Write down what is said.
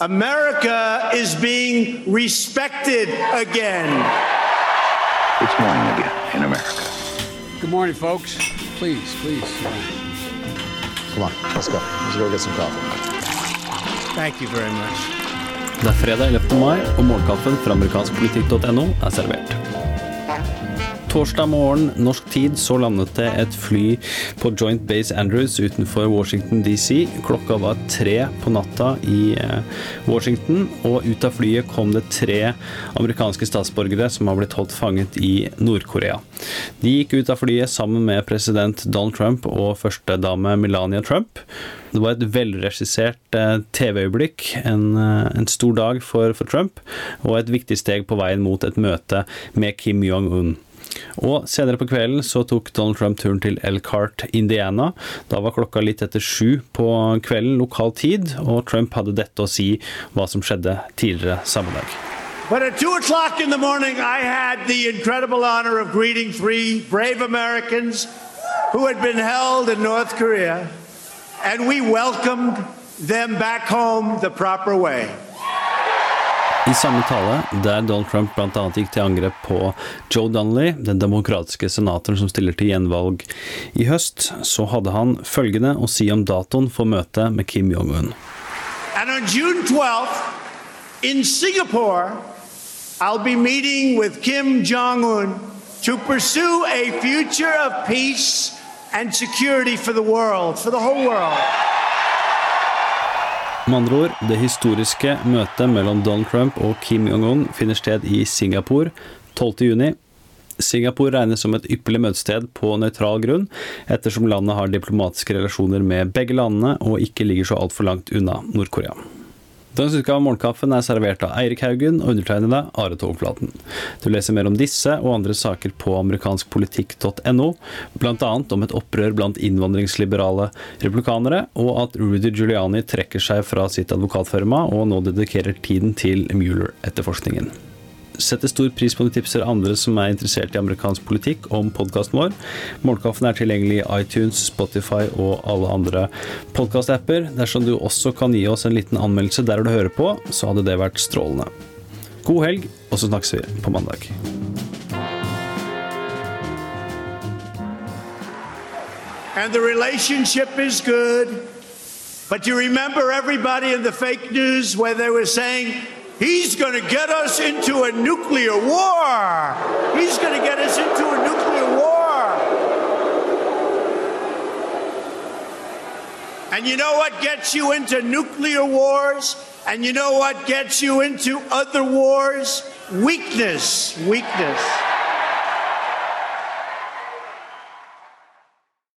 America is being respected again. It's morning again in America. Good morning, folks. Please, please. Come on, let's go. Let's go get some coffee. Thank you very much. Det er fredag 11. mai, og morgenkaffen fra amerikanskpolitikk.no er servert. Torsdag morgen norsk tid så landet det et fly på Joint Base Andrews utenfor Washington DC. Klokka var tre på natta i eh, Washington, og ut av flyet kom det tre amerikanske statsborgere som har blitt holdt fanget i Nord-Korea. De gikk ut av flyet sammen med president Donald Trump og førstedame Melania Trump. Det var et velregissert eh, TV-øyeblikk, en, eh, en, stor dag for, for Trump, og et viktig steg på veien mot et møte med Kim Jong-un. Og senere på kvelden så tok Donald Trump turen til Elkhart, Indiana. Da var klokka litt etter sju på kvelden lokal tid, og Trump hadde dette å si hva som skjedde tidligere samme dag. But at 2 o'clock in the morning, I had the incredible honor of greeting three brave Americans who had been held in North Korea, and we welcomed them back home the proper way. I samme tale, der Donald Trump bl.a. gikk til angrep på Joe Donnelly, den demokratiske senatoren som stiller til gjenvalg i høst, så hadde han følgende å si om datoen for møtet med Kim Jong-un. And on June 12th, in Singapore, I'll be meeting with Kim Jong-un to pursue a future of peace and security for the world, for the whole world. Med andre ord, det historiske møtet mellom Donald Trump og Kim Jong-un finner sted i Singapore 12.6. Singapore regnes som et ypperlig møtested på nøytral grunn, ettersom landet har diplomatiske relasjoner med begge landene og ikke ligger så altfor langt unna Nord-Korea. Dagens utgave av Morgenkaffen er servert av Eirik Haugen og undertegnede Are Togflaten. Du leser mer om disse og andre saker på amerikanskpolitikk.no, bl.a. om et opprør blant innvandringsliberale republikanere, og at Rudy Giuliani trekker seg fra sitt advokatfirma og nå dedikerer tiden til Mueller-etterforskningen setter stor pris på om du tipser andre som er interessert i amerikansk politikk, om podkasten vår. Morgenkaffen er tilgjengelig i iTunes, Spotify og alle andre podkastapper. Dersom du også kan gi oss en liten anmeldelse der du hører på, så hadde det vært strålende. God helg, og så snakkes vi på mandag. And the relationship is good. But you remember everybody in the fake news where they were saying He's going to get us into a nuclear war. He's going to get us into a nuclear war. And you know what gets you into nuclear wars? And you know what gets you into other wars? Weakness. Weakness.